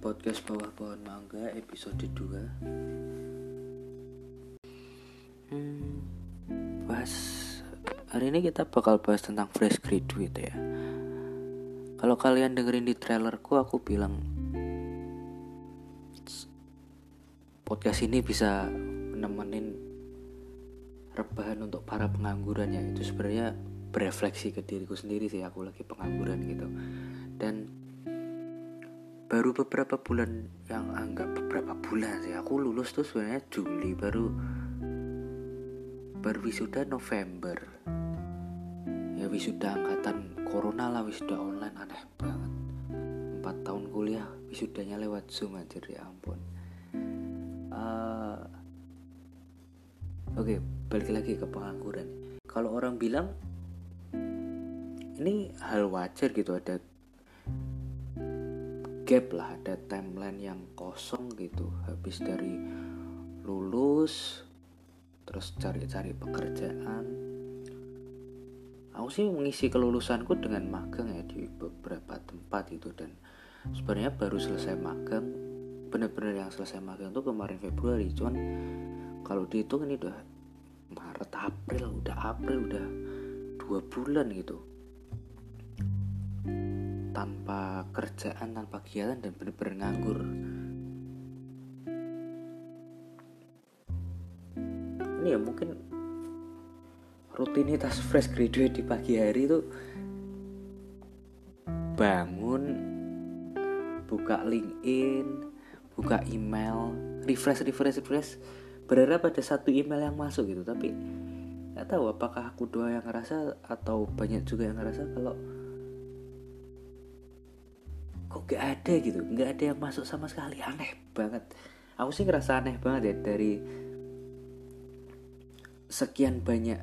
podcast bawah pohon mangga episode 2 hmm, bahas hari ini kita bakal bahas tentang fresh graduate ya. Kalau kalian dengerin di trailerku aku bilang podcast ini bisa nemenin rebahan untuk para pengangguran ya. Itu sebenarnya berefleksi ke diriku sendiri sih aku lagi pengangguran gitu. Dan baru beberapa bulan yang anggap beberapa bulan sih. Aku lulus tuh sebenarnya Juli baru baru wisuda November. Ya wisuda angkatan corona lah wisuda online aneh banget. Empat tahun kuliah wisudanya lewat zoom aja ya ampun. Uh, oke okay, balik lagi ke pengangguran. Kalau orang bilang ini hal wajar gitu ada gap lah ada timeline yang kosong gitu. Habis dari lulus terus cari-cari pekerjaan. Aku sih mengisi kelulusanku dengan magang ya di beberapa tempat itu dan sebenarnya baru selesai magang bener-bener yang selesai magang tuh kemarin Februari. Cuman kalau dihitung ini udah Maret April udah April udah dua bulan gitu tanpa kerjaan tanpa kegiatan dan bener-bener nganggur. Ini ya mungkin rutinitas fresh graduate di pagi hari itu bangun buka LinkedIn buka email refresh refresh refresh. Berharap ada satu email yang masuk gitu tapi nggak tahu apakah aku doa yang ngerasa atau banyak juga yang ngerasa kalau kok gak ada gitu? Nggak ada yang masuk sama sekali. Aneh banget. Aku sih ngerasa aneh banget ya dari sekian banyak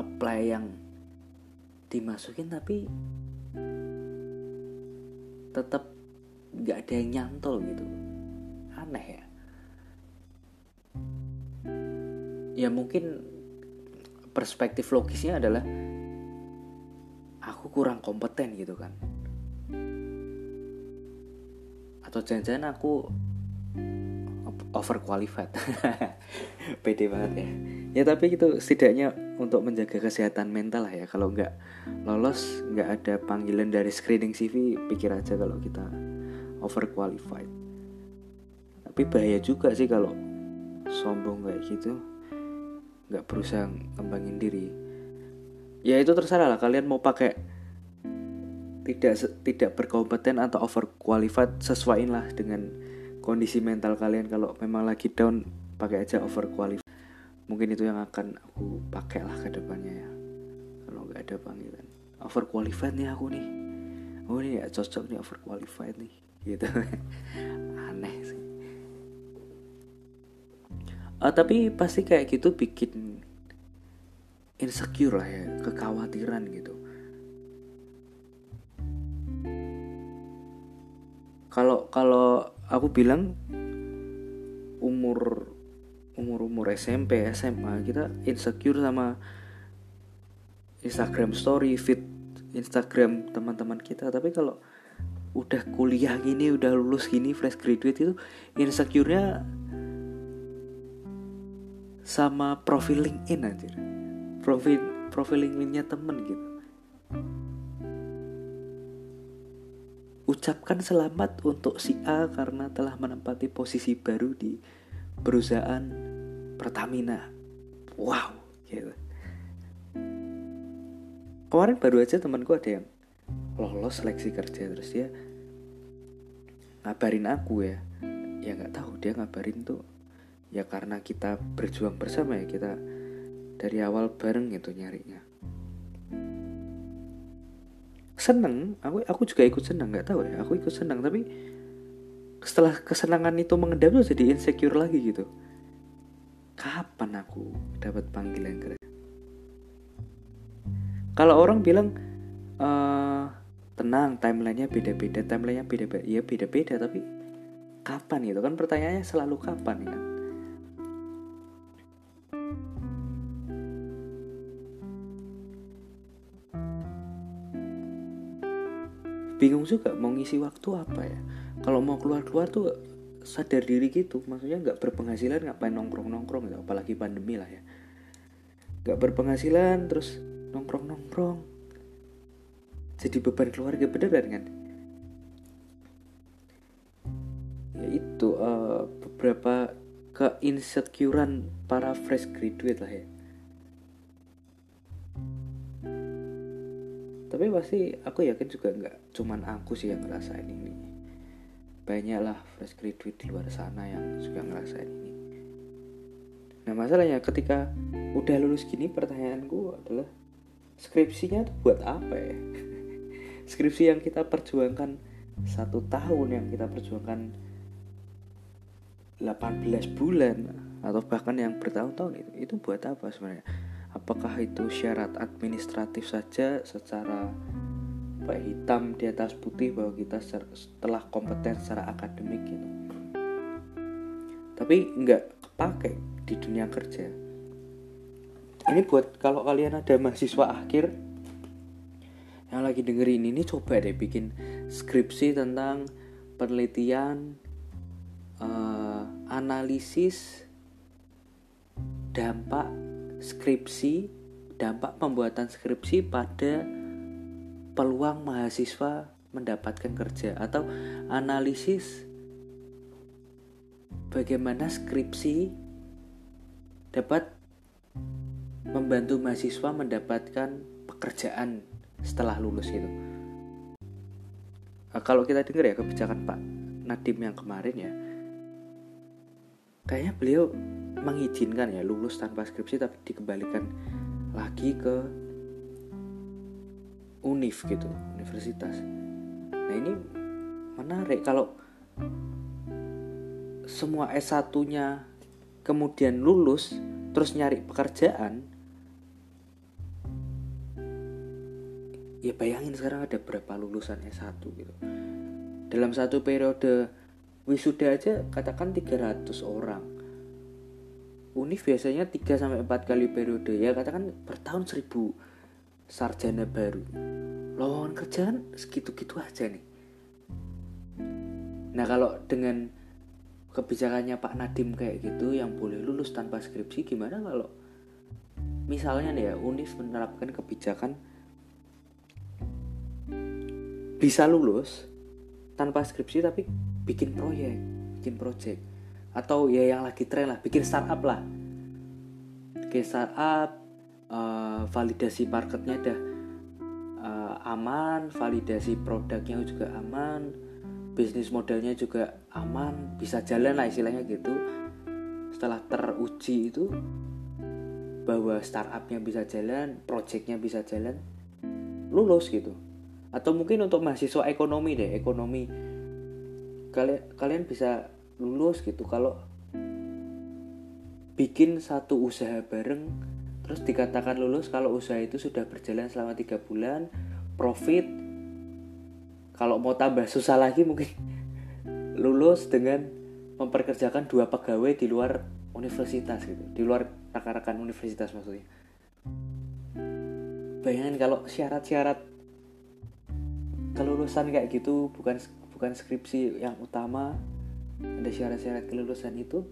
apply yang dimasukin tapi tetap nggak ada yang nyantol gitu. Aneh ya. Ya mungkin perspektif logisnya adalah aku kurang kompeten gitu kan atau jangan-jangan aku overqualified. Pede banget ya. Ya tapi itu setidaknya untuk menjaga kesehatan mental lah ya. Kalau nggak lolos nggak ada panggilan dari screening CV pikir aja kalau kita overqualified. Tapi bahaya juga sih kalau sombong kayak gitu nggak berusaha ngembangin diri. Ya itu terserah lah. Kalian mau pakai tidak tidak berkompeten atau overqualified sesuaiin lah dengan kondisi mental kalian. Kalau memang lagi down pakai aja overqualified. Mungkin itu yang akan aku pakai lah ke depannya ya. Kalau nggak ada panggilan. Overqualified nih aku nih. Oh ini ya cocok nih overqualified nih. Gitu. Aneh sih. Uh, tapi pasti kayak gitu bikin insecure lah ya kekhawatiran gitu kalau kalau aku bilang umur umur umur SMP SMA kita insecure sama Instagram story feed Instagram teman-teman kita. Tapi kalau udah kuliah gini udah lulus gini fresh graduate itu insecure-nya sama profil LinkedIn aja profil profil temen gitu Ucapkan selamat untuk si A karena telah menempati posisi baru di perusahaan Pertamina. Wow, gitu. Kemarin baru aja temanku ada yang lolos seleksi kerja terus dia ngabarin aku ya. Ya nggak tahu dia ngabarin tuh ya karena kita berjuang bersama ya kita dari awal bareng gitu nyarinya seneng aku aku juga ikut senang nggak tahu ya aku ikut senang tapi setelah kesenangan itu mengendap tuh jadi insecure lagi gitu. Kapan aku dapat panggilan kerja kalau orang bilang uh, tenang timelinenya beda-beda timelinenya beda-beda ya beda-beda tapi kapan gitu kan pertanyaannya selalu kapan kan bingung juga mau ngisi waktu apa ya. Kalau mau keluar keluar tuh sadar diri gitu. Maksudnya nggak berpenghasilan ngapain nongkrong nongkrong gitu. Apalagi pandemi lah ya. Nggak berpenghasilan terus nongkrong nongkrong jadi beban keluarga beneran kan ya itu uh, beberapa keinsecurean para fresh graduate lah ya tapi pasti aku yakin juga nggak cuman aku sih yang ngerasain ini. Banyak lah fresh graduate di luar sana yang juga ngerasain ini. Nah masalahnya ketika udah lulus gini pertanyaanku adalah skripsinya tuh buat apa ya? Skripsi yang kita perjuangkan satu tahun yang kita perjuangkan 18 bulan atau bahkan yang bertahun-tahun itu itu buat apa sebenarnya apakah itu syarat administratif saja secara apa ya, hitam di atas putih bahwa kita setelah kompeten secara akademik gitu? Tapi nggak kepake di dunia kerja. Ini buat kalau kalian ada mahasiswa akhir yang lagi dengerin ini coba deh bikin skripsi tentang penelitian uh, analisis dampak skripsi, dampak pembuatan skripsi pada peluang mahasiswa mendapatkan kerja atau analisis bagaimana skripsi dapat membantu mahasiswa mendapatkan pekerjaan setelah lulus itu. Nah, kalau kita dengar ya kebijakan Pak Nadim yang kemarin ya, kayaknya beliau mengizinkan ya lulus tanpa skripsi tapi dikembalikan lagi ke univ gitu universitas. Nah ini menarik kalau semua S1 nya kemudian lulus terus nyari pekerjaan ya bayangin sekarang ada berapa lulusan S1 gitu. Dalam satu periode wisuda aja katakan 300 orang univ biasanya 3 sampai 4 kali periode ya katakan per tahun 1000 sarjana baru. Lowongan kerjaan segitu-gitu aja nih. Nah kalau dengan kebijakannya Pak Nadim kayak gitu yang boleh lulus tanpa skripsi gimana kalau misalnya nih ya univ menerapkan kebijakan bisa lulus tanpa skripsi tapi bikin proyek bikin project atau ya yang lagi tren lah bikin startup lah. Bikin startup uh, validasi marketnya udah uh, aman validasi produknya juga aman bisnis modelnya juga aman bisa jalan lah istilahnya gitu. Setelah teruji itu bahwa startupnya bisa jalan projectnya bisa jalan lulus gitu. Atau mungkin untuk mahasiswa ekonomi deh ekonomi. Kalian kalian bisa lulus gitu. Kalau bikin satu usaha bareng terus dikatakan lulus kalau usaha itu sudah berjalan selama tiga bulan profit kalau mau tambah susah lagi mungkin lulus dengan memperkerjakan dua pegawai di luar universitas gitu. Di luar rekan-rekan universitas maksudnya. Bayangin kalau syarat-syarat kelulusan kayak gitu bukan bukan skripsi yang utama ada syarat-syarat kelulusan itu.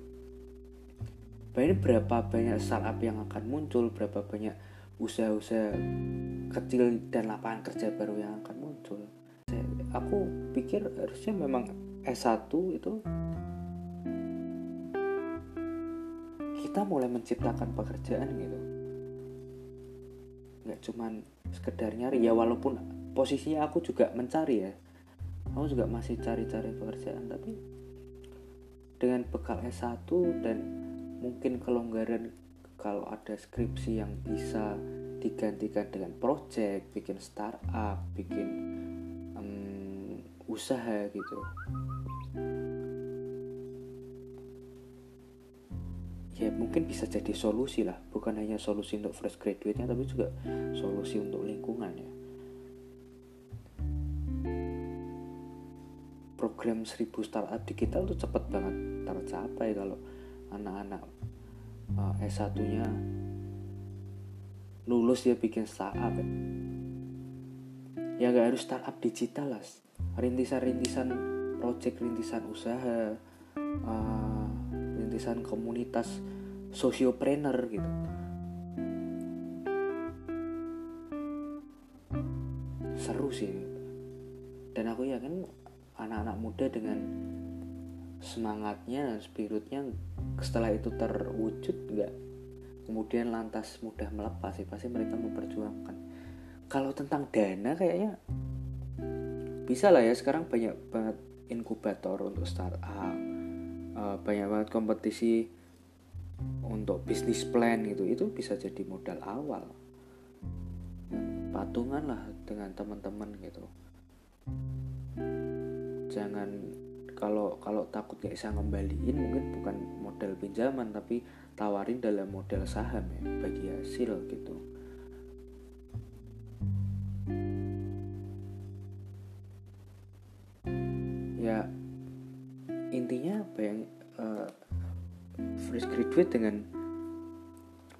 Banyak berapa banyak startup yang akan muncul berapa banyak usaha-usaha kecil dan lapangan kerja baru yang akan muncul. Aku pikir harusnya memang S1 itu kita mulai menciptakan pekerjaan gitu. Nggak cuman sekedar nyari. Ya walaupun posisinya aku juga mencari ya. Aku juga masih cari-cari pekerjaan tapi dengan bekal S1 dan mungkin kelonggaran kalau ada skripsi yang bisa digantikan dengan project, bikin startup, bikin um, usaha gitu. Ya mungkin bisa jadi solusi lah, bukan hanya solusi untuk fresh graduate-nya tapi juga solusi untuk lingkungan ya. Program 1000 startup digital tuh cepet banget. Tercapai kalau anak-anak uh, S1 nya lulus dia bikin startup ya. ya nggak harus startup digital lah rintisan-rintisan project rintisan usaha uh, rintisan komunitas sosiopreneur gitu. Seru sih. Dan aku yakin anak-anak muda dengan semangatnya dan spiritnya setelah itu terwujud nggak? Kemudian lantas mudah melepas sih pasti mereka memperjuangkan. Kalau tentang dana kayaknya bisa lah ya sekarang banyak banget inkubator untuk startup uh, banyak banget kompetisi untuk bisnis plan gitu. Itu bisa jadi modal awal. Patungan lah dengan teman-teman gitu jangan kalau kalau takut gak bisa ngembaliin mungkin bukan modal pinjaman tapi tawarin dalam model saham ya bagi hasil gitu. Ya intinya apa yang uh, fresh graduate dengan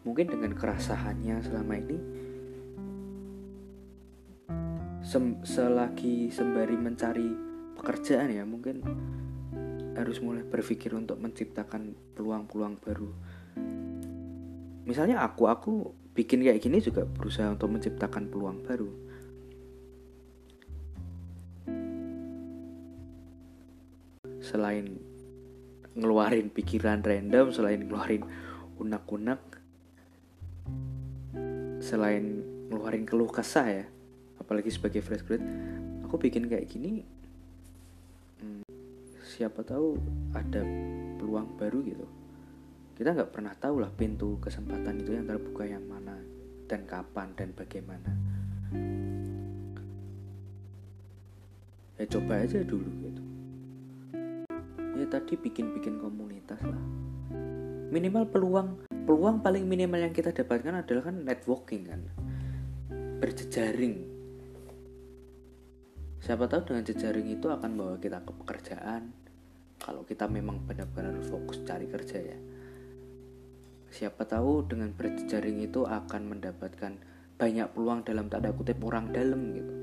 mungkin dengan kerasahannya selama ini sem selagi sembari mencari pekerjaan ya mungkin harus mulai berpikir untuk menciptakan peluang-peluang baru. Misalnya aku aku bikin kayak gini juga berusaha untuk menciptakan peluang baru. Selain ngeluarin pikiran random selain ngeluarin unak-unak selain ngeluarin keluh kesah ya apalagi sebagai fresh grad aku bikin kayak gini siapa tahu ada peluang baru gitu. Kita nggak pernah tahu lah pintu kesempatan itu yang terbuka yang mana dan kapan dan bagaimana. Ya coba aja dulu gitu. Ya tadi bikin-bikin komunitas lah. Minimal peluang peluang paling minimal yang kita dapatkan adalah kan networking kan. Berjejaring. Siapa tahu dengan jejaring itu akan bawa kita ke pekerjaan kalau kita memang benar-benar fokus cari kerja ya Siapa tahu dengan berjejaring itu akan mendapatkan banyak peluang dalam tanda kutip orang dalam gitu.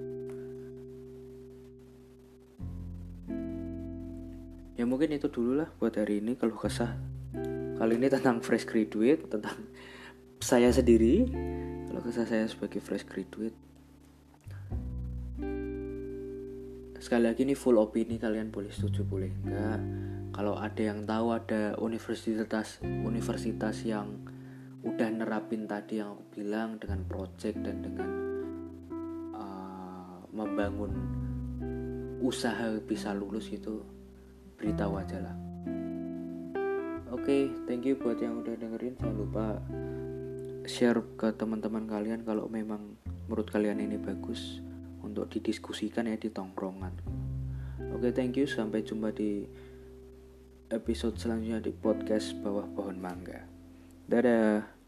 Ya mungkin itu dulu lah buat hari ini kalau kesah. Kali ini tentang fresh graduate, tentang saya sendiri. Kalau kesah saya sebagai fresh graduate. Sekali lagi ini full opini kalian boleh setuju boleh enggak. Kalau ada yang tahu ada universitas universitas yang udah nerapin tadi yang aku bilang dengan project dan dengan uh, membangun usaha bisa lulus itu beritahu aja lah. Oke okay, thank you buat yang udah dengerin. Jangan lupa share ke teman-teman kalian kalau memang menurut kalian ini bagus untuk didiskusikan ya di tongkrongan oke thank you sampai jumpa di episode selanjutnya di podcast Bawah Pohon Mangga. Dadah.